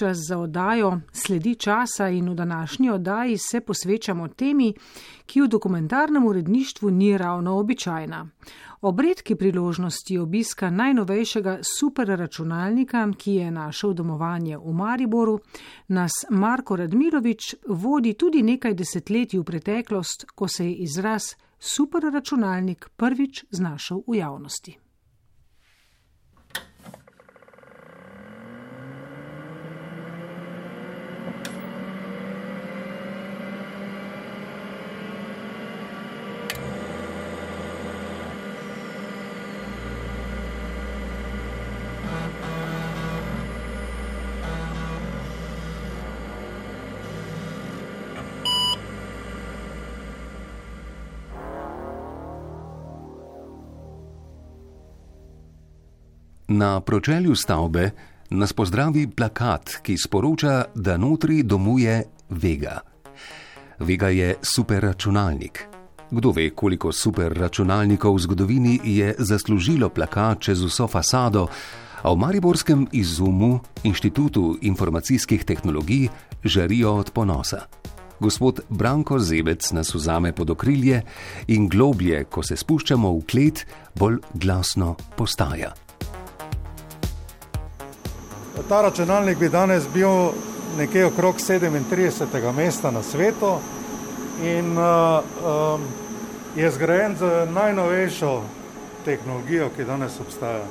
čas za oddajo Sledi časa in v današnji oddaji se posvečamo temi, ki v dokumentarnem uredništvu ni ravno običajna. Ob redki priložnosti obiska najnovejšega superračunalnika, ki je našel domovanje v Mariboru, nas Marko Radmirovič vodi tudi nekaj desetletij v preteklost, ko se je izraz superračunalnik prvič znašel v javnosti. Na pročelju stavbe nas pozdravi plakat, ki sporoča, da notri domuje Vega. Vega je superračunalnik. Kdo ve, koliko superračunalnikov v zgodovini je zaslužilo plakat čez vso fasado, a v Mariborskem izumu, Inštitutu informacijskih tehnologij, žarijo od ponosa. Gospod Branko Zebec nas vzame pod okrilje in globlje, ko se spuščamo v klet, bolj glasno postaja. Ta računalnik bi danes bil nekje okrog 37. mesta na svetu in uh, um, je zgrajen z najnovejšo tehnologijo, ki danes obstaja.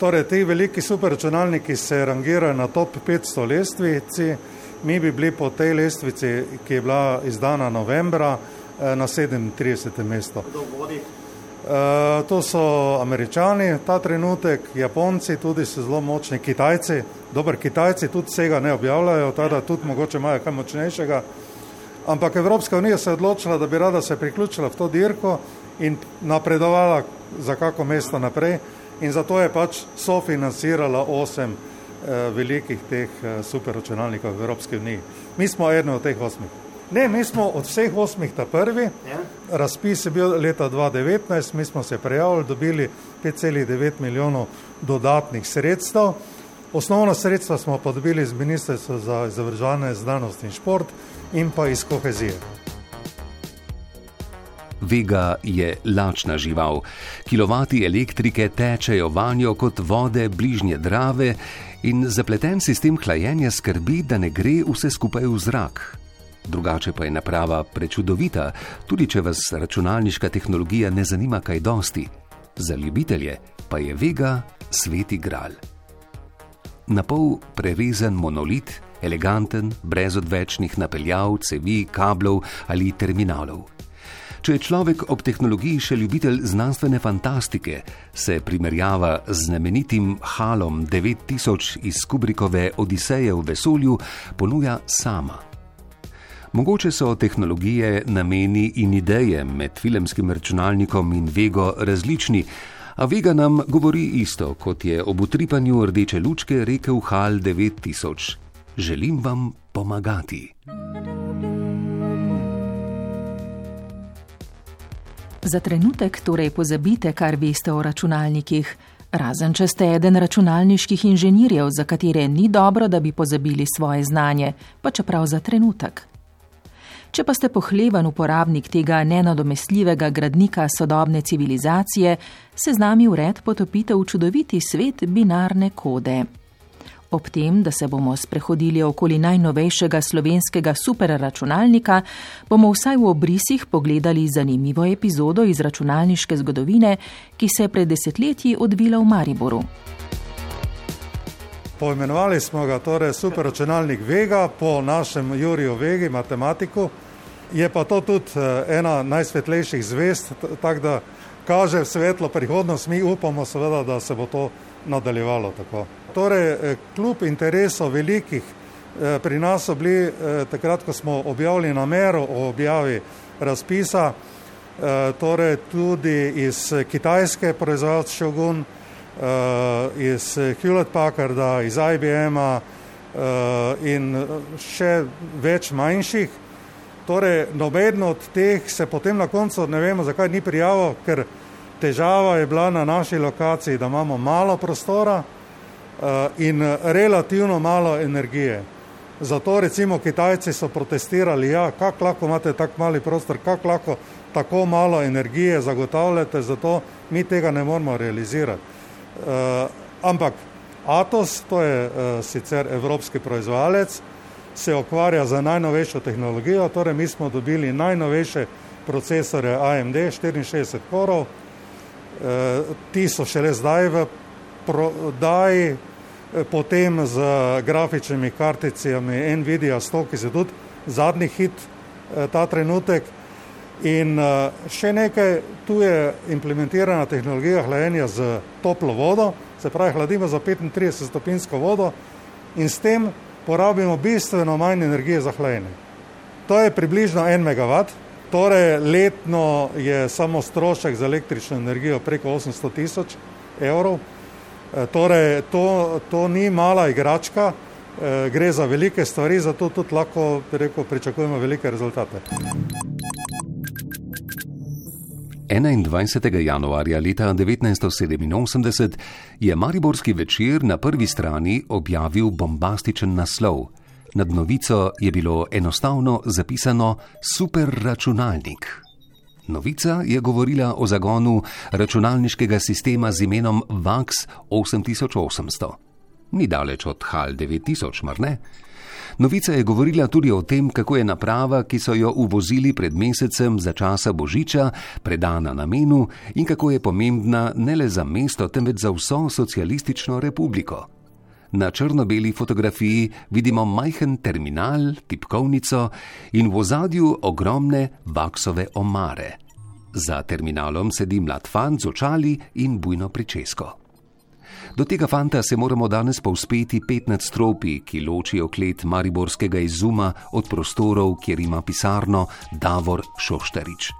Torej, ti veliki superračunalniki se rangirajo na top 500 lestvici, mi bi bili po tej lestvici, ki je bila izdana novembra, eh, na 37. mestu. Kdo vodi? Uh, to so američani, ta trenutek, japonci, tudi so zelo močni, kitajci, dobro, kitajci tudi vsega ne objavljajo, tada tudi mogoče imajo kaj močnejšega. Ampak Evropska unija se je odločila, da bi rada se priključila v to dirko in napredovala za kako mesto naprej in zato je pač sofinancirala osem uh, velikih teh uh, superračunalnikov v Evropski uniji. Mi smo eden od teh osmih. Ne, mi smo od vseh osmih ta prvi. Ja. Razpis je bil leta 2019, mi smo se prijavili, dobili 5,9 milijonov dodatnih sredstev. Osnovna sredstva smo pa dobili iz Ministrstva za izobraževanje, znanost in šport in pa iz kohezije. Vega je lačna žival. Kilovati elektrike tečejo vanjo kot vode bližnje drave in zapleten sistem hlajenja skrbi, da ne gre vse skupaj v zrak, drugače pa je naprava prečudovita, tudi če vas računalniška tehnologija ne zanima kaj dosti. Za ljubitelje pa je Vega sveti gral. Na pol prerezan monolit, eleganten, brez odvečnih napeljav, cevi, kablov ali terminalov. Če je človek ob tehnologiji še ljubitelj znanstvene fantastike, se primerjava z znamenitim Halom 9000 iz Kubrikove Odiseje v vesolju ponuja sama. Mogoče so tehnologije, nameni in ideje med filmskim računalnikom in Vego različni, a Vega nam govori isto, kot je ob utripanju rdeče lučke rekel Hal 9000: Želim vam pomagati. Za trenutek torej pozabite, kar veste o računalnikih. Razen, če ste eden računalniških inženirjev, za katere ni dobro, da bi pozabili svoje znanje, pa čeprav za trenutek. Če pa ste pohleven uporabnik tega nenadomestljivega gradnika sodobne civilizacije, se z nami ured potopite v čudoviti svet binarne kode. Ob tem, da se bomo sprehodili okoli najnovejšega slovenskega superračunalnika, bomo vsaj v obrisih pogledali zanimivo epizodo iz računalniške zgodovine, ki se je pred desetletji odvila v Mariboru. Poimenovali smo ga torej superračunalnik Vega po našem Juriju Vegi, matematiku. Je pa to tudi eh, ena najsvetlejših zvest, tako da kaže svetlo prihodnost. Mi upamo seveda, da se bo to nadaljevalo tako. Torej, eh, kljub interesov velikih eh, pri nas so bili takrat, ko smo objavili namero o objavi razpisa, torej tudi iz kitajske proizvajalce Shogun, iz Hewlett Packarda, iz IBM-a in še več manjših. Torej, noben od teh se potem na koncu ne vemo, zakaj ni prijavil, ker težava je bila na naši lokaciji, da imamo malo prostora. in relativno malo energije. Zato recimo Kitajci so protestirali, ja, kako lahko imate tako mali prostor, kako lahko tako malo energije zagotavljate, zato mi tega ne moramo realizirati. Ampak Atos, to je sicer evropski proizvajalec, se ukvarja z najnovejšo tehnologijo, torej mi smo dobili najnovejše procesore AMD 64 korov, ti so šele zdaj v prodaji, potem z grafičnimi karticami Nvidia 100, ki se tudi zadnji hit ta trenutek. In še nekaj, tu je implementirana tehnologija hlajenja z toplo vodo, se pravi, hladimo za 35 stopinsko vodo in s tem porabimo bistveno manj energije za hlajenje. To je približno en megavat, torej letno je samo strošek za električno energijo preko 800 tisoč evrov. Torej, to, to ni mala igračka, gre za velike stvari, zato tudi lahko rekel, pričakujemo velike rezultate. 21. januarja leta 1987 je Mariborski večer na prvi strani objavil bombastičen naslov. Nad novico je bilo enostavno zapisano superračunalnik. Novica je govorila o zagonu računalniškega sistema z imenom VAX 8800. Ni daleč od HAL 9000, mar ne? Novica je govorila tudi o tem, kako je naprava, ki so jo uvozili pred mesecem za časa Božiča, predana namenu in kako je pomembna ne le za mesto, temveč za vso socialistično republiko. Na črno-beli fotografiji vidimo majhen terminal, tipkovnico in v ozadju ogromne vaksove omare. Za terminalom sedi mlad fant z očali in bujno pričesko. Do tega fanta se moramo danes povzpeti pet nadstropi, ki ločijo klet Mariborskega izuma od prostorov, kjer ima pisarno Davor Šoštarič.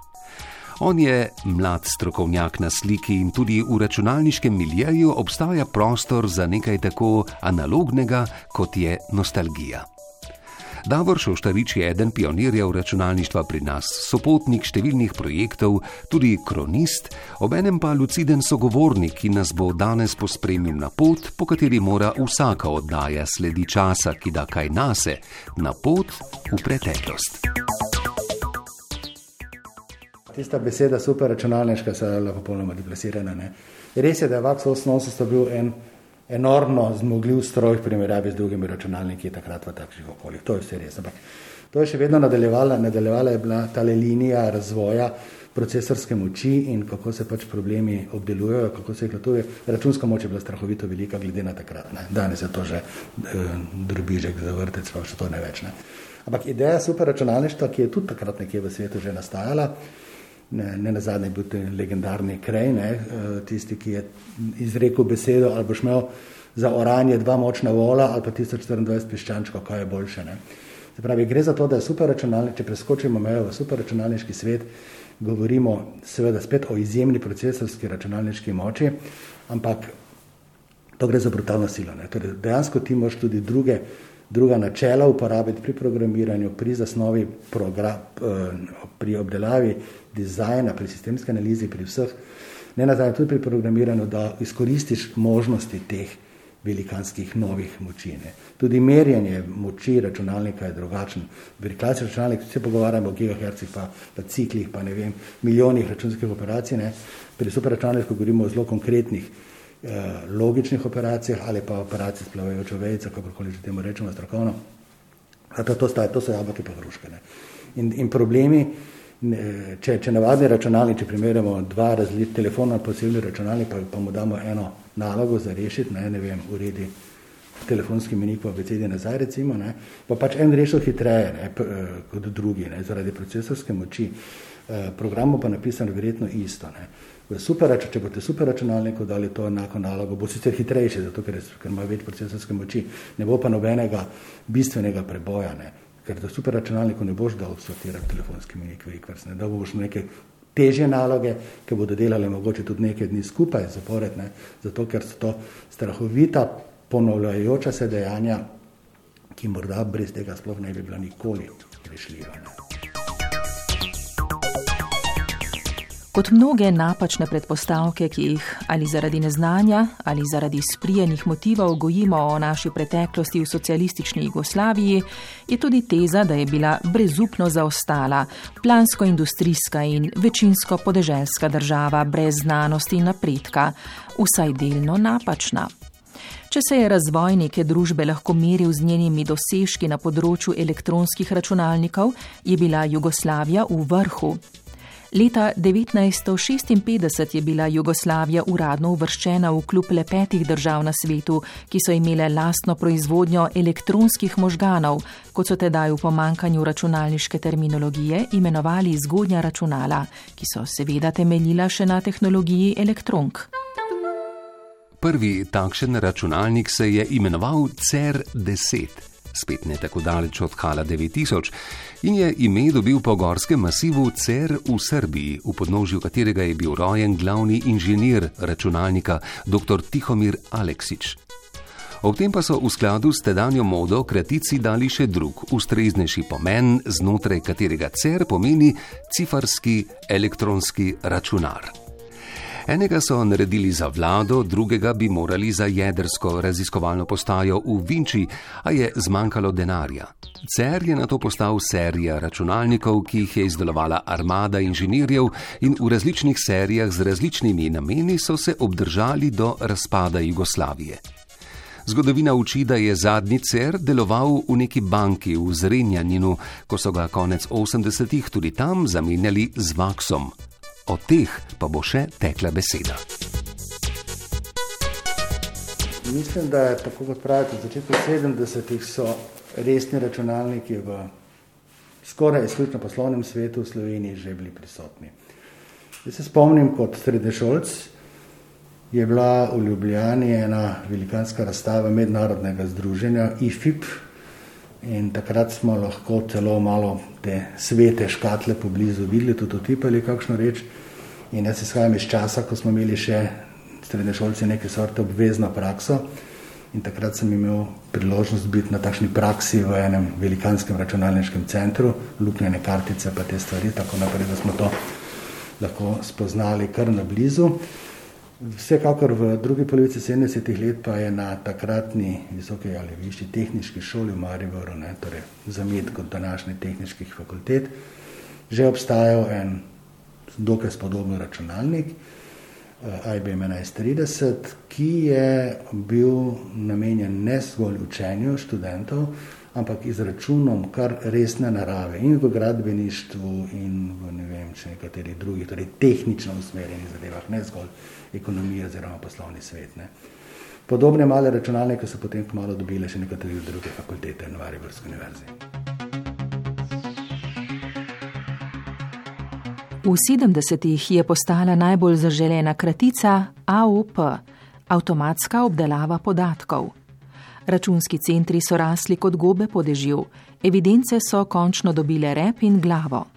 On je mlad strokovnjak na sliki in tudi v računalniškem miljeju obstaja prostor za nekaj tako analognega, kot je nostalgija. Davor Šoštarič je eden pionirjev računalništva pri nas, sopotnik številnih projektov, tudi kronist, obenem pa luciden sogovornik, ki nas bo danes pospremil na pot, po kateri mora vsaka oddaja sledi časa, ki da kaj nase, na pot v preteklost. Tista beseda superračunalniška se je lahko popolnoma deplasirana. Ne? Res je, da je VAX 88 bil en enormno zmogljiv stroj v primerjavi z drugimi računalniki takrat v takšnih okoljih. To je vse res. Ampak to je še vedno nadaljevala, nadaljevala je bila ta linija razvoja procesorske moči in kako se pač problemi obdelujejo, kako se jih latuje. Računska moč je bila strahovito velika glede na takrat. Ne. Danes je to že eh, drobižek za vrtec, pa še to ne več. Ne. Ampak ideja superračunalništva, ki je tudi takrat nekje v svetu že nastajala, ne, ne na zadnje bil ten legendarni Krej, ne, eh, tisti, ki je izrekel besedo, ali boš imel za oranje dva močna vola ali pa 1024 piščančkov, kaj je boljše. Ne. Se pravi, gre za to, da je superračunalnik, če preskočimo mejo v superračunalniški svet, govorimo seveda spet o izjemni procesorski računalniški moči, ampak to gre za brutalno silo. Ne. Torej, dejansko ti moš tudi druge druga načela uporabiti pri programiranju, pri zasnovi, program, eh, pri obdelavi dizajna, pri sistemski analizi, pri vseh, ne nazadnje tudi pri programiranju, da izkoristiš možnosti teh velikanskih novih moči. Ne. Tudi merjenje moči računalnika je drugačno. Pri klasičnem računalniku se pogovarjamo o gigahercih, pa, pa ciklih, pa ne vem, milijonih računskih operacij. Ne. Pri superračunalniku govorimo o zelo konkretnih Eh, logičnih operacijah ali pa operacij s plavajočo vejico, kakorkoli že temu rečemo strokovno. To, to, sta, to so jabolke pa hruške. In, in problemi, če, če navadni računalnik, če primerjamo dva različna telefona, posebni računalnik, pa, pa mu damo eno nalogo za rešiti, ne, ne vem, uredi telefonski menik v abecedi nazaj, recimo, ne, pa pač en rešil hitreje ne, eh, kot drugi, ne, zaradi procesorske moči. Eh, programu pa napisano verjetno isto. Ne. Super, če boste super računalniku dali to enako nalogo, bo sicer hitrejši, zato ker, ker ima več procesorske moči, ne bo pa nobenega bistvenega preboja. Ne. Ker do super računalniku ne boš dal sortirati telefonski menik, vrst, ne. da boš neke težje naloge, ki bodo delali mogoče tudi nekaj dni skupaj, zaporedne, zato ker so to strahovita ponavljajoča se dejanja, ki morda brez tega sploh ne bi bila nikoli rešljiva. Ne. Kot mnoge napačne predpostavke, ki jih ali zaradi neznanja ali zaradi sprijenih motivov gojimo o naši preteklosti v socialistični Jugoslaviji, je tudi teza, da je bila brezupno zaostala, plansko-industrijska in večinsko podeželska država brez znanosti in napredka, vsaj delno napačna. Če se je razvoj neke družbe lahko meril z njenimi dosežki na področju elektronskih računalnikov, je bila Jugoslavija v vrhu. Leta 1956 je bila Jugoslavija uradno uvrščena v klub le petih držav na svetu, ki so imele lastno proizvodnjo elektronskih možganov, kot so tedaj v pomankanju računalniške terminologije imenovali zgodnja računala, ki so seveda temeljila še na tehnologiji elektronk. Prvi takšen računalnik se je imenoval CER 10 spet ne tako daleč od Hala 9000, in je ime dobil po gorskem masivu Cer v Srbiji, v podnožju katerega je bil rojen glavni inženir računalnika dr. Tihomir Aleksič. Ob tem pa so v skladu s tedanjo modo kratici dali še drug, ustreznejši pomen, znotraj katerega CER pomeni cifarski elektronski računar. Enega so naredili za vlado, drugega bi morali za jedrsko raziskovalno postajo v Vinči, a je zmanjkalo denarja. CER je na to postal serija računalnikov, ki jih je izdelovala armada inženirjev in v različnih serijah z različnimi nameni so se obdržali do razpada Jugoslavije. Zgodovina uči, da je zadnji CER deloval v neki banki v Zrenjaninu, ko so ga konec 80-ih tudi tam zamenjali z Vaksom, o teh pa bo še tekla beseda. Mislim, da je tako kot pravite, v začetku 70-ih so resni računalniki v skoraj izključno poslovnem svetu v Sloveniji že bili prisotni. Jaz se spomnim kot srednješolc, je bila v Ljubljani ena velikanska razstava mednarodnega združenja IFIP in takrat smo lahko celo malo te svete škatle poblizu videli, tudi otipali kakšno reč. In jaz izhajam iz časa, ko smo imeli še srednje šolce neke sorte obvezno prakso. In takrat sem imel priložnost biti na takšni praksi v enem velikanskem računalniškem centru, luknjene kartice, pa te stvari, tako naprej, da smo to lahko spoznali kar na blizu. Vsekakor v drugi polovici 70-ih let pa je na takratni visoki ali višji tehnički šoli v Mariboru, ne, torej zamet kot današnji tehničkih fakultet, že obstajal en dokaj spodoben računalnik, eh, IBM 1130, ki je bil namenjen ne zgolj učenju študentov, ampak izračunom kar resne narave in v gradbeništvu in v ne vem, če nekaterih drugih, torej tehnično usmerjenih zadevah, ne zgolj ekonomije oziroma poslovni svet. Ne. Podobne male računalnike so potem kmalo dobile še nekatere druge fakultete na Variborski univerzi. V 70-ih je postala najbolj zaželena kratica AOP, avtomatska obdelava podatkov. Računski centri so rasli kot gobe podežil, evidence so končno dobile rep in glavo.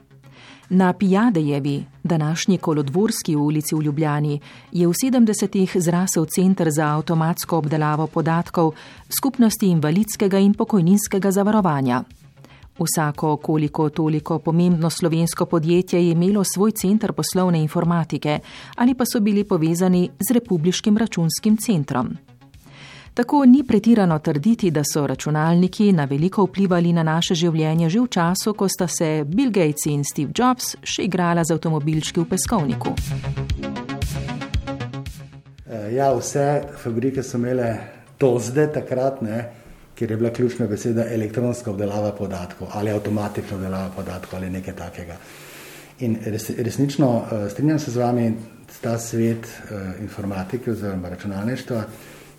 Na Pijadejevi, današnji kolodvorski ulici v Ljubljani, je v 70-ih zrasel center za avtomatsko obdelavo podatkov skupnosti invalidskega in pokojninskega zavarovanja. Vsako koliko toliko pomembno slovensko podjetje je imelo svoj center poslovne informatike ali pa so bili povezani z Republiškim računskim centrom. Tako ni pretirano trditi, da so računalniki na veliko vplivali na naše življenje že v času, ko sta se Bill Gates in Steve Jobs še igrala z avtomobilčki v peskovniku. Ja, vse fabrike so imele to zdaj takrat, ne kjer je bila ključna beseda elektronska obdelava podatkov ali avtomatična obdelava podatkov ali nekaj takega. In res, resnično uh, strinjam se z vami, ta svet uh, informatike oziroma računalništva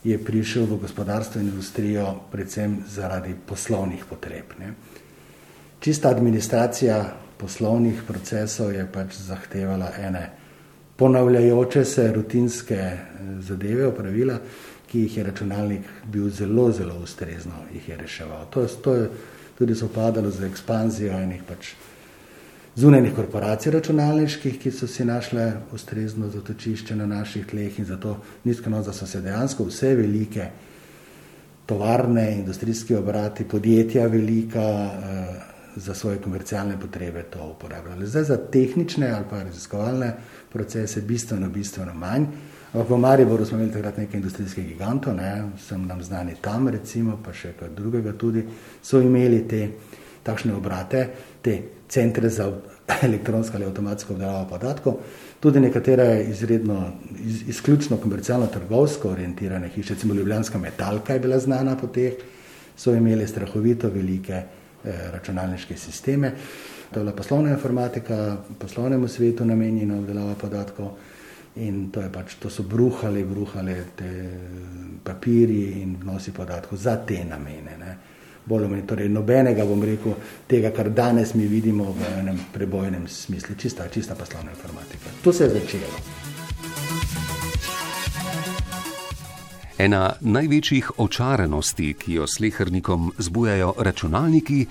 je prišel v gospodarstvo in industrijo predvsem zaradi poslovnih potreb. Ne. Čista administracija poslovnih procesov je pač zahtevala ene ponavljajoče se rutinske eh, zadeve, opravila, ki jih je računalnik bil zelo, zelo ustrezno jih je reševal. To, to je tudi sopadalo z ekspanzijo enih pač zunajnih korporacij računalniških, ki so si našle ustrezno zatočišče na naših tleh in zato niskano, da so se dejansko vse velike tovarne, industrijski obrati, podjetja velika, eh, za svoje komercialne potrebe to uporabljali. Zdaj za tehnične ali pa raziskovalne procese bistveno, bistveno manj. Ampak v Mariboru smo imeli takrat nekaj industrijskih gigantov, ne, sem nam znani tam, recimo, pa še kaj drugega tudi, so imeli te takšne obrate, te centre za elektronsko ali avtomatsko obdelavo podatkov, tudi nekatere izredno, iz, izključno komercialno trgovsko orientirane hiše, recimo Ljubljanska metalka je bila znana po teh, so imeli strahovito velike eh, računalniške sisteme. To je bila poslovna informatika, poslovnemu svetu namenjena obdelava podatkov in to, pač, to so bruhali, bruhali te papirji in vnosi podatkov za te namene. Ne. Bolj ali torej nobenega, bom rekel, tega, kar danes mi vidimo v enem prebojnem smislu, čista, čista poslovna informatika. To se je začelo. Ena največjih očaranosti, ki jo slehrnikom zbujajo računalniki,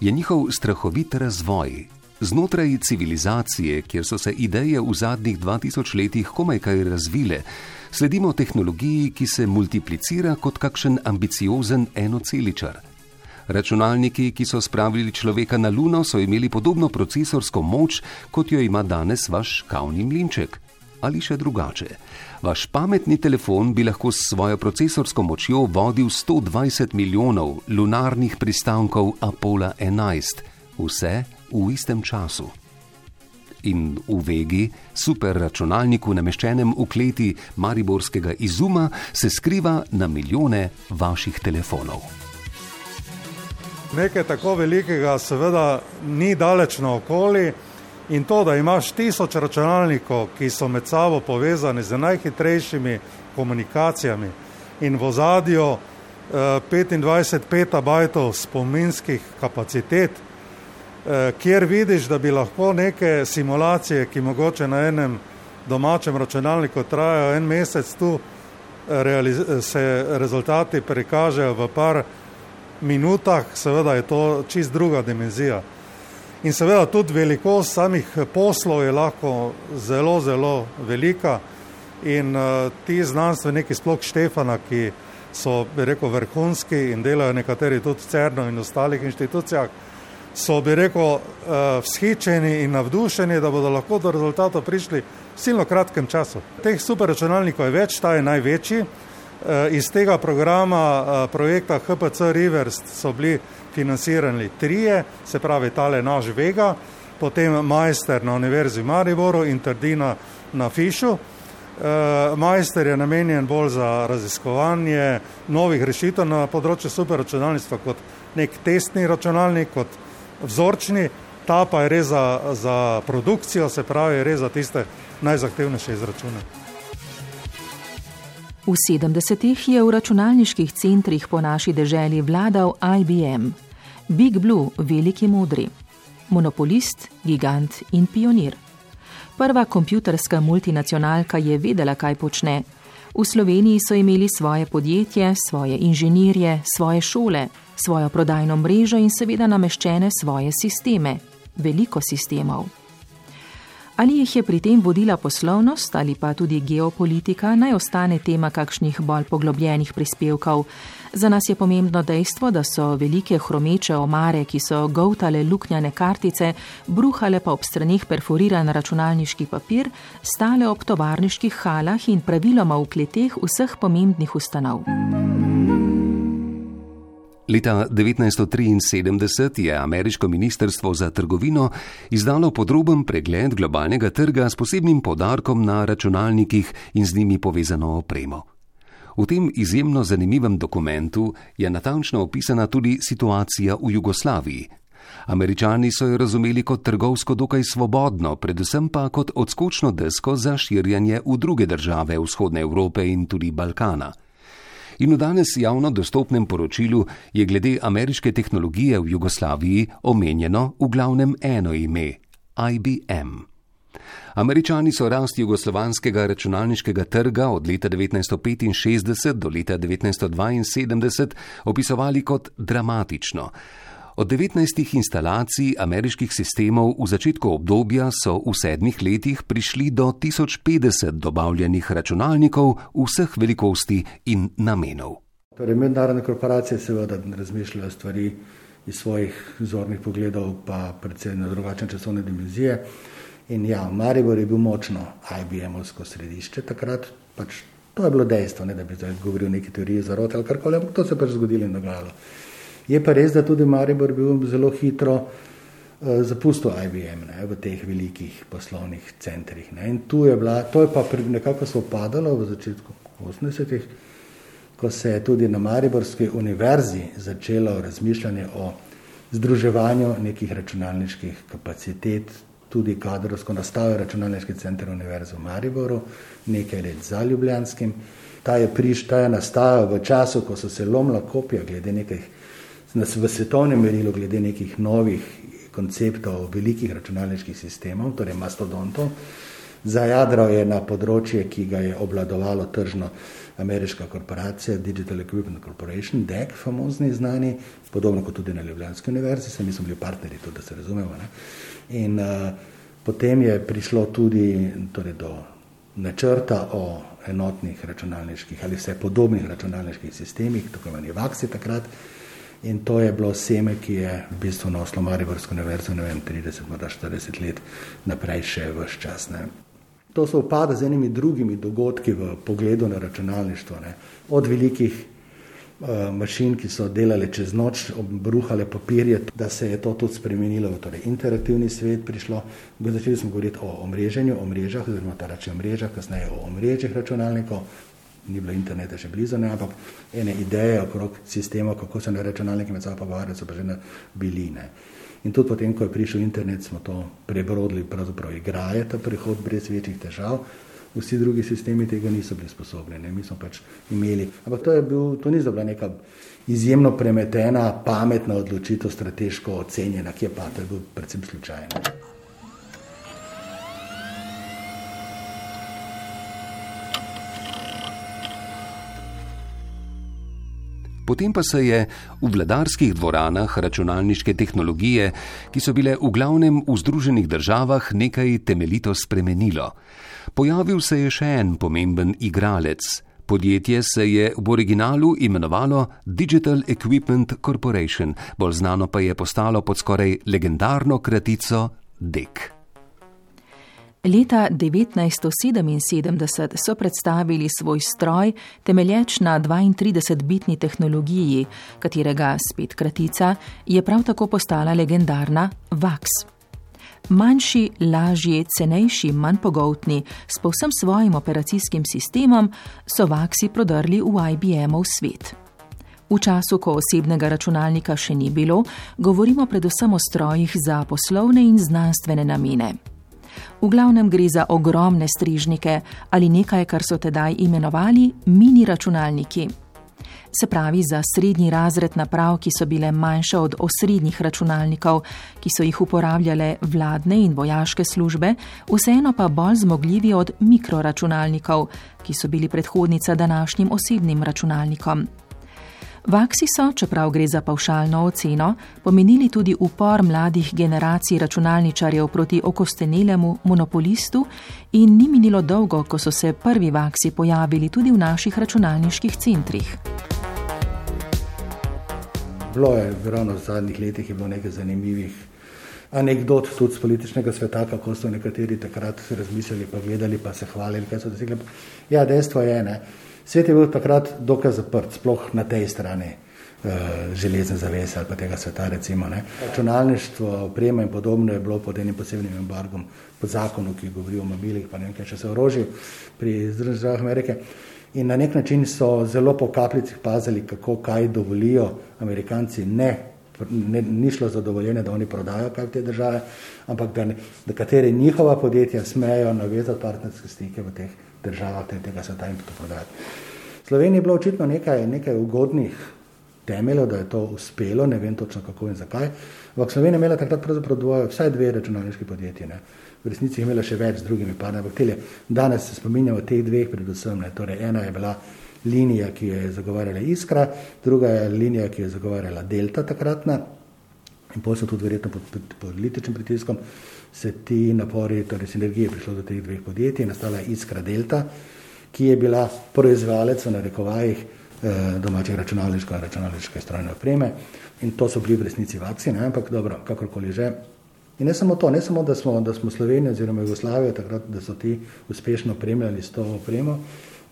je njihov strahovit razvoj. Znotraj civilizacije, kjer so se ideje v zadnjih 2000 letih komaj kaj razvile, sledimo tehnologiji, ki se multiplicira kot kakšen ambiciozen enoceličar. Računalniki, ki so spravili človeka na Luno, so imeli podobno procesorsko moč, kot jo ima danes vaš kavni mlinček ali še drugače. Vaš pametni telefon bi lahko s svojo procesorsko močjo vodil 120 milijonov lunarnih pristankov Apollo 11, vse v istem času. In v Vegi, superračunalniku nameščenem v kleti Mariborskega izuma, se skriva na milijone vaših telefonov. Nekaj tako velikega, seveda, ni daleč naokoli. In to, da imaš tisoč računalnikov, ki so med sabo povezani z najhitrejšimi komunikacijami in v ozadju eh, 25 petabajtov spominskih kapacitet, eh, kjer vidiš, da bi lahko neke simulacije, ki mogoče na enem domačem računalniku trajajo en mesec, tu eh, se rezultati prikažejo v par minutah, seveda je to čist druga dimenzija. In seveda tudi velikost samih poslov je lahko zelo, zelo velika. In uh, ti znanstveniki, sploh Štefana, ki so, bi rekel, vrhunski in delajo nekateri tudi v CERN-u in ostalih inštitucijah, so, bi rekel, uh, vzhičeni in navdušeni, da bodo lahko do rezultatov prišli v silno kratkem času. Teh superračunalnikov je več, ta je največji. Uh, iz tega programa, uh, projekta HPC Rivers, so bili financirali trije, se pravi tale naš Vega, potem majster na Univerzi v Mariboru in Trdina na Fišu. E, majster je namenjen bolj za raziskovanje novih rešitev na področju superračunalništva kot nek testni računalnik, kot vzorčni, ta pa je res za, za produkcijo, se pravi, res za tiste najzahtevnejše izračune. V 70-ih je v računalniških centrih po naši deželi vladal IBM, Big Blue, veliki modri, monopolist, gigant in pionir. Prva kompjuterska multinacionalka je vedela, kaj počne. V Sloveniji so imeli svoje podjetje, svoje inženirje, svoje šole, svojo prodajno mrežo in seveda nameščene svoje sisteme, veliko sistemov. Ali jih je pri tem vodila poslovnost ali pa tudi geopolitika, naj ostane tema kakšnih bolj poglobljenih prispevkov. Za nas je pomembno dejstvo, da so velike hromeče omare, ki so govtale luknjane kartice, bruhale pa ob stranih perforiran računalniški papir, stale ob tovarniških halah in praviloma v kleteh vseh pomembnih ustanov. Leta 1973 je ameriško ministrstvo za trgovino izdalo podroben pregled globalnega trga s posebnim podarkom na računalnikih in z njimi povezano opremo. V tem izjemno zanimivem dokumentu je natančno opisana tudi situacija v Jugoslaviji. Američani so jo razumeli kot trgovsko dokaj svobodno, predvsem pa kot odskočno desko za širjanje v druge države vzhodne Evrope in tudi Balkana. In v danes javno dostopnem poročilu je glede ameriške tehnologije v Jugoslaviji omenjeno v glavnem eno ime: IBM. Američani so rast jugoslovanskega računalniškega trga od leta 1965 do leta 1972 opisovali kot dramatično. Od 19 instalacij ameriških sistemov v začetku obdobja so v sedmih letih prišli do 1050 dobavljenih računalnikov vseh velikosti in namenov. Torej, mednarodne korporacije seveda razmišljajo stvari iz svojih zornih pogledov, pa predvsem na drugačne časovne dimenzije. In ja, Maribor je bil močno IBM-ovsko središče takrat, pač to je bilo dejstvo, ne da bi zdaj govoril o neki teoriji zarote ali karkoli, ampak to se pač zgodilo in dogajalo. Je pa res, da tudi Maribor bil zelo hitro uh, zapustil IBM ne, v teh velikih poslovnih centrih. Ne. In tu je bila, to je pa nekako se upadalo v začetku 80-ih, ko se je tudi na Mariborski univerzi začelo razmišljanje o združevanju nekih računalniških kapacitet, tudi kadrovsko nastavil računalniški center Univerze v Mariboru, nekaj let za Ljubljanskim. Ta je, priš, ta je nastajal v času, ko so se lomila kopija glede nekih, v svetovnem merilu glede nekih novih konceptov velikih računalniških sistemov, torej mastodontov. Zajadral je na področje, ki ga je obladovalo tržno ameriška korporacija Digital Equipment Corporation, DEC, famozni znani, podobno kot tudi na Ljubljanski univerzi, se mi smo bili partnerji, tudi da se razumemo. Ne? In uh, potem je prišlo tudi torej, do načrta o enotnih računalniških ali vse podobnih računalniških sistemih, tako imenovani VAKSI takrat. In to je bilo seme, ki je v bistvu nosilo Mariborsko univerzo, ne vem, 30, morda 40 let naprej še vse čas. Ne. To se upada z enimi drugimi dogodki v pogledu na računalništvo, ne. od velikih uh, mašin, ki so delale čez noč, obruhale papirje, da se je to tudi spremenilo v torej, interaktivni svet. Prišlo, začeli smo govoriti o omreženju, o mrežah, oziroma ta reče mrežah, kasneje o omrežjih računalnikov. Ni bilo interneta še blizu, ne, ampak ene ideje okrog sistema, kako se na računalniki med sabo pogovarjajo, so pa že bili. Ne. In tudi potem, ko je prišel internet, smo to prebrodili, pravzaprav igraje ta prihod brez večjih težav vsi drugi sistemi tega niso bili sposobni, ne? mi smo pač imeli. Ampak to, bil, to ni bila neka izjemno premetena, pametna odločitev, strateško ocenjena, ki je pa to je bil predvsem slučajno. Potem pa se je v vladarskih dvoranah računalniške tehnologije, ki so bile v glavnem v Združenih državah, nekaj temeljito spremenilo. Pojavil se je še en pomemben igralec. Podjetje se je v originalu imenovalo Digital Equipment Corporation, bolj znano pa je postalo pod skoraj legendarno kratico DEC. Leta 1977 so predstavili svoj stroj, temelječ na 32-bitni tehnologiji, katerega spet kratica je prav tako postala legendarna VAX manjši, lažji, cenejši, manj pogotni, s povsem svojim operacijskim sistemom, so vaksi prodrli v IBM-ov svet. V času, ko osebnega računalnika še ni bilo, govorimo predvsem o strojih za poslovne in znanstvene namene. V glavnem gre za ogromne strižnike ali nekaj, kar so tedaj imenovali mini računalniki se pravi za srednji razred naprav, ki so bile manjše od osrednjih računalnikov, ki so jih uporabljale vladne in vojaške službe, vseeno pa bolj zmogljivi od mikroračunalnikov, ki so bili predhodnica današnjim osebnim računalnikom. Vaksi so, čeprav gre za pavšalno oceno, pomenili tudi upor mladih generacij računalničarjev proti okostenelemu monopolistu in ni minilo dolgo, ko so se prvi vaksi pojavili tudi v naših računalniških centrih. Bilo je ravno v zadnjih letih nekaj zanimivih anegdot tudi z političnega sveta, kako so nekateri takrat razmišljali, pa gledali, pa se hvalili, kaj so dosegli. Ja, dejstvo je, ne. Svet je bil takrat dokaj zaprt, sploh na tej strani uh, železne zavese ali pa tega sveta. Recimo, Računalništvo, oprema in podobno je bilo pod enim posebnim embargom, pod zakonom, ki govori o mobilih, pa ne vem, kaj še se orožje pri Združenih državah Amerike. In na nek način so zelo po kapljicah pazili, kako kaj dovolijo Amerikanci. Ne, ne, ni šlo za dovoljenje, da oni prodajo kaj v te države, ampak da, da katere njihova podjetja smejo navezati partnerske stike v teh državah, te, tega sveta in prodajati. Sloveniji je bilo očitno nekaj, nekaj ugodnih temeljev, da je to uspelo, ne vem točno kako in zakaj. Ampak Slovenija je imela takrat pravzaprav dvoje, vsaj dve računalniški podjetji. Ne v resnici imela še več z drugimi partnerji. Ampak tele, danes se spominjamo teh dveh predvsem. Ne. Torej, ena je bila linija, ki je zagovarjala Iskra, druga je linija, ki je zagovarjala Delta takratna. In potem so tudi verjetno pod, pod, pod političnim pritiskom se ti napori, torej sinergije prišlo do teh dveh podjetij, nastala Iskra Delta, ki je bila proizvajalec v narekovajih eh, domačih računalniških in računalniške strojne opreme. In to so bili v resnici vaksi, ne? ampak dobro, kakorkoli že. In ne samo to, ne samo, da smo, da smo Slovenija oziroma Jugoslavija takrat, da so ti uspešno opremljali s to opremo,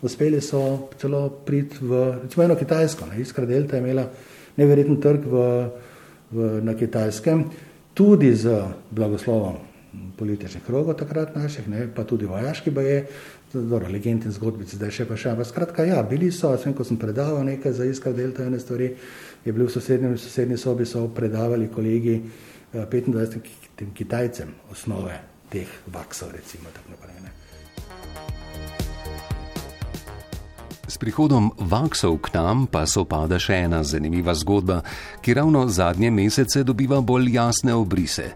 uspeli so celo priti v, recimo, eno Kitajsko. Ne? Iskra Delta je imela neverjeten trg v, v, na Kitajskem, tudi z blagoslovom političnih krogov takrat naših, ne? pa tudi vojaški baje, dobro, legend in zgodbice, zdaj še pa še. Ampak skratka, ja, bili so, sem, ko sem predaval nekaj za Iskra Delta, ene stvari, je bil v sosednji, v sosednji sobi, so predavali kolegi 25 eh, Kitajcem osnove teh vaksov, recimo tako naprej. S prihodom vaksov k nam pa so pada še ena zanimiva zgodba, ki ravno zadnje mesece dobiva bolj jasne obrise.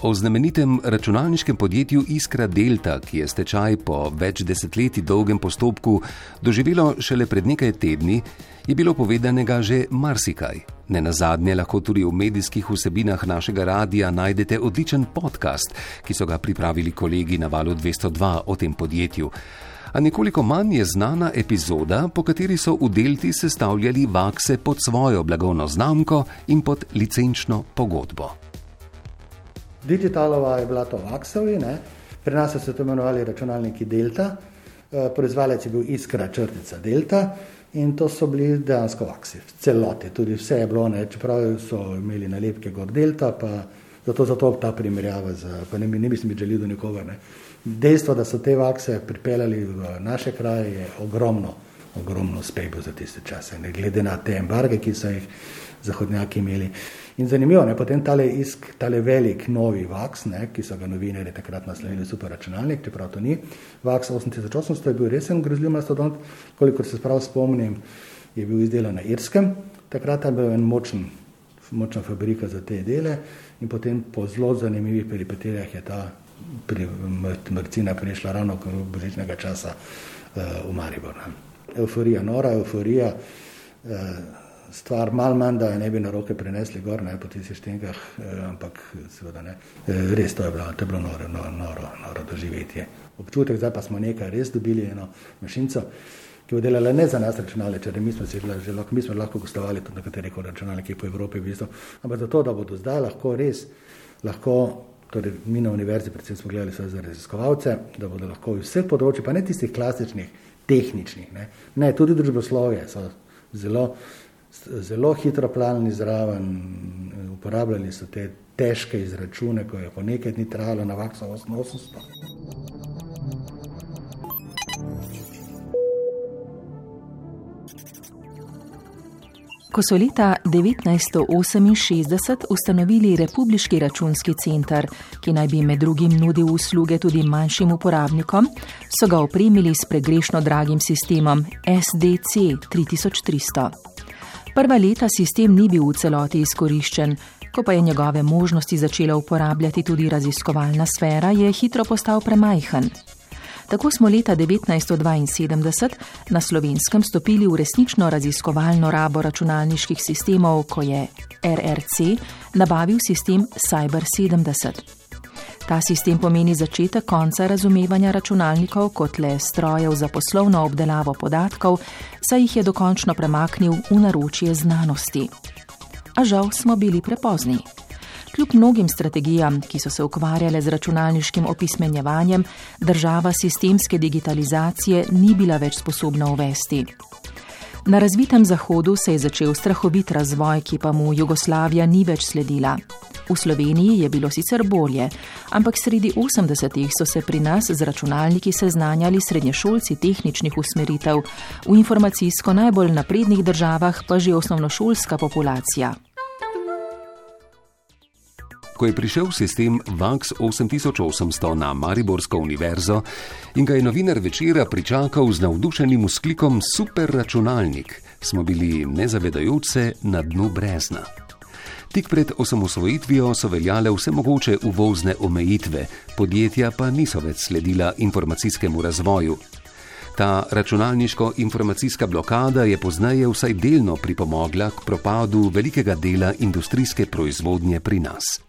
O znamenitem računalniškem podjetju Iskra Delta, ki je stečaj po več desetletji dolgem postopku doživelo šele pred nekaj tedni, je bilo povedanega že marsikaj. Ne na zadnje lahko tudi v medijskih vsebinah našega radia najdete odličen podcast, ki so ga pripravili kolegi na valu 202 o tem podjetju. A nekoliko manj je znana epizoda, po kateri so v Delti sestavljali vakse pod svojo blagovno znamko in pod licenčno pogodbo. Digitalova je bila to vaksovi, ne? pri nas so se to imenovali računalniki Delta, eh, proizvajalec je bil Iskra črtica Delta. In to so bili dejansko vaksi, v celoti, tudi vse je bilo, ne, čeprav so imeli nalepke gor delta, pa zato, zato ta primerjava, z, pa ne, ne mislim, da želi do nikogar. Ne. Dejstvo, da so te vakse pripeljali v naše kraje, je ogromno, ogromno uspeh za tiste čase, ne glede na te embarge, ki so jih zahodnjaki imeli. In zanimivo je, potem tale, isk, tale velik novi VAX, ne, ki so ga novinari takrat naslovili super računalnik, čeprav to ni. VAX 8800 je bil resen grozljiv mastodont, kolikor se prav spomnim, je bil izdelan na Irskem. Takrat je bil en močen, močna fabrika za te dele in potem po zelo zanimivih peripetijah je ta pri, mrcina prišla ravno v božičnega časa uh, v Maribor. Euforija, nora euforija. Uh, stvar, malo manj, da je ne bi na roke prenesli gor, ne po tistih štenkah, eh, ampak seveda ne. Eh, res to je bilo, to je bilo noro, noro, noro, doživetje. Občutek, zdaj pa smo nekaj res dobili, eno mašinco, ki bo delala ne za nas računalnike, če mi smo si že lahko, mi smo lahko gostovali tudi na katerih računalnikih po Evropi, v bistvu, ampak zato, da bodo zdaj lahko res, lahko, torej mi na univerzi predvsem smo gledali za raziskovalce, da bodo lahko iz vseh področji, pa ne tistih klasičnih, tehničnih, ne, ne tudi družboslovje so zelo zelo hitro planili zraven, uporabljali so te težke izračune, ko je po nekaj dni trajalo na vaksa 88. Ko so leta 1968 ustanovili Republiški računski center, ki naj bi med drugim nudil usluge tudi manjšim uporabnikom, so ga opremili s pregrešno dragim sistemom SDC 3300. Prva leta sistem ni bil v celoti izkoriščen, ko pa je njegove možnosti začela uporabljati tudi raziskovalna sfera, je hitro postal premajhen. Tako smo leta 1972 na slovenskem stopili v resnično raziskovalno rabo računalniških sistemov, ko je RRC nabavil sistem Cyber 70. Ta sistem pomeni začetek konca razumevanja računalnikov kot le strojev za poslovno obdelavo podatkov, saj jih je dokončno premaknil v naročje znanosti. A žal smo bili prepozni. Kljub mnogim strategijam, ki so se ukvarjale z računalniškim opismenjevanjem, država sistemske digitalizacije ni bila več sposobna uvesti. Na razvitem zahodu se je začel strahovit razvoj, ki pa mu Jugoslavija ni več sledila. V Sloveniji je bilo sicer bolje, ampak sredi 80-ih so se pri nas z računalniki seznanjali srednješolci tehničnih usmeritev, v informacijsko najbolj naprednih državah pa že osnovnošolska populacija. Ko je prišel sistem VAX 8800 na Mariborsko univerzo in ga je novinar večera pričakal z navdušenim usklikom Super računalnik, smo bili nezavedajoč se na dnu brezna. Tik pred osamosvojitvijo so veljale vse mogoče uvozne omejitve, podjetja pa niso več sledila informacijskemu razvoju. Ta računalniško-informacijska blokada je pozneje vsaj delno pripomogla k propadu velikega dela industrijske proizvodnje pri nas.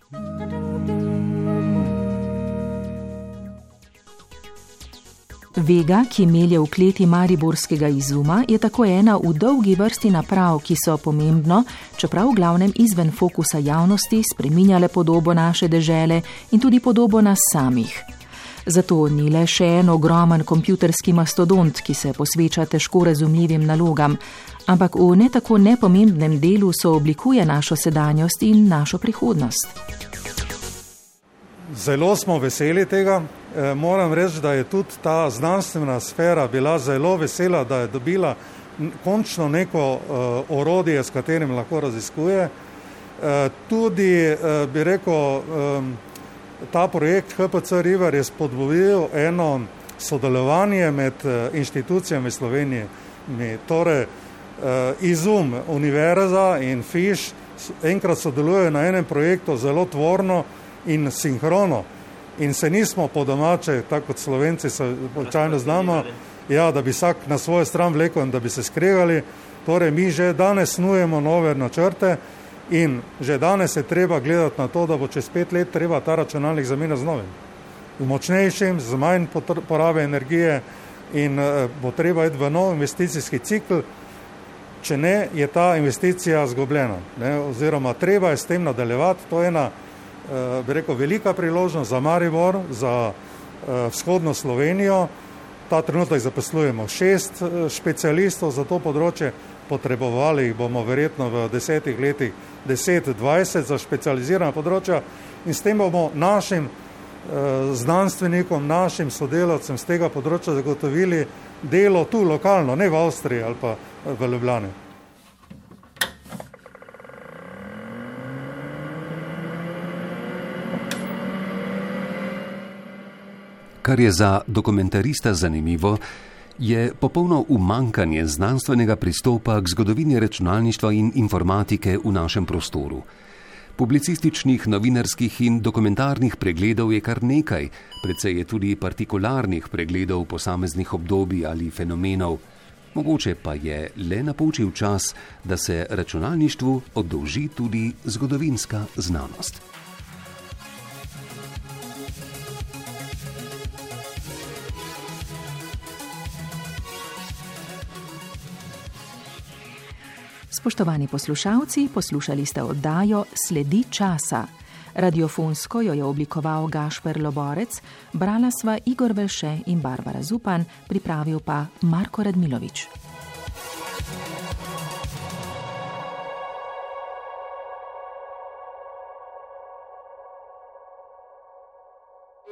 Vega, ki melje v kleti Mariborskega izuma, je tako ena v dolgi vrsti naprav, ki so pomembno, čeprav v glavnem izven fokusa javnosti, spreminjale podobo naše dežele in tudi podobo nas samih. Zato ni le še en ogromen kompjuterski mastodont, ki se posveča težko razumljivim nalogam, ampak v ne tako nepomembnem delu so oblikuje našo sedanjost in našo prihodnost. Zelo smo veseli tega. E, moram reči, da je tudi ta znanstvena sfera bila zelo vesela, da je dobila končno neko uh, orodje, s katerim lahko raziskuje. Uh, tudi, bi rekel, ta projekt HPC River je spodbudil eno sodelovanje med uh, inštitucijami Slovenije. Torej, uh, Izum, Univerza in FIŠ enkrat sodelujejo na enem projektu zelo tvorno, in sinhrono. In se nismo po domače, tako kot slovenci, se običajno znamo, ja, da bi vsak na svojo stran vlekel in da bi se skregali. Torej, mi že danes snujemo nove načrte in že danes je treba gledati na to, da bo čez pet let treba ta računalnik zamenjati z novim. V močnejšim, z manj porabe energije in uh, bo treba iti v nov investicijski cikl, če ne, je ta investicija zgubljena. Ne? Oziroma, treba je s tem nadaljevati, to je ena Eh, bi rekel, velika priložnost za Maribor, za eh, vzhodno Slovenijo. Ta trenutek zaposlujemo šest eh, specialistov za to področje, potrebovali jih bomo verjetno v desetih letih 10-20 za specializirana področja in s tem bomo našim znanstvenikom, našim sodelavcem z tega področja zagotovili delo tu lokalno, ne v Avstriji ali pa v Ljubljani. Kar je za dokumentarista zanimivo, je popolno umankanje znanstvenega pristopa k zgodovini računalništva in informatike v našem prostoru. Publicističnih, novinarskih in dokumentarnih pregledov je kar nekaj, predvsej je tudi partikularnih pregledov posameznih obdobij ali fenomenov. Mogoče pa je le napočil čas, da se računalništvu oddolži tudi zgodovinska znanost. Spoštovani poslušalci, poslušali ste oddajo Sledi časa. Radiofonsko jo je oblikoval Gašper Loborec, brala sva Igor Velše in Barbara Zupan, pripravil pa Marko Radmilovič.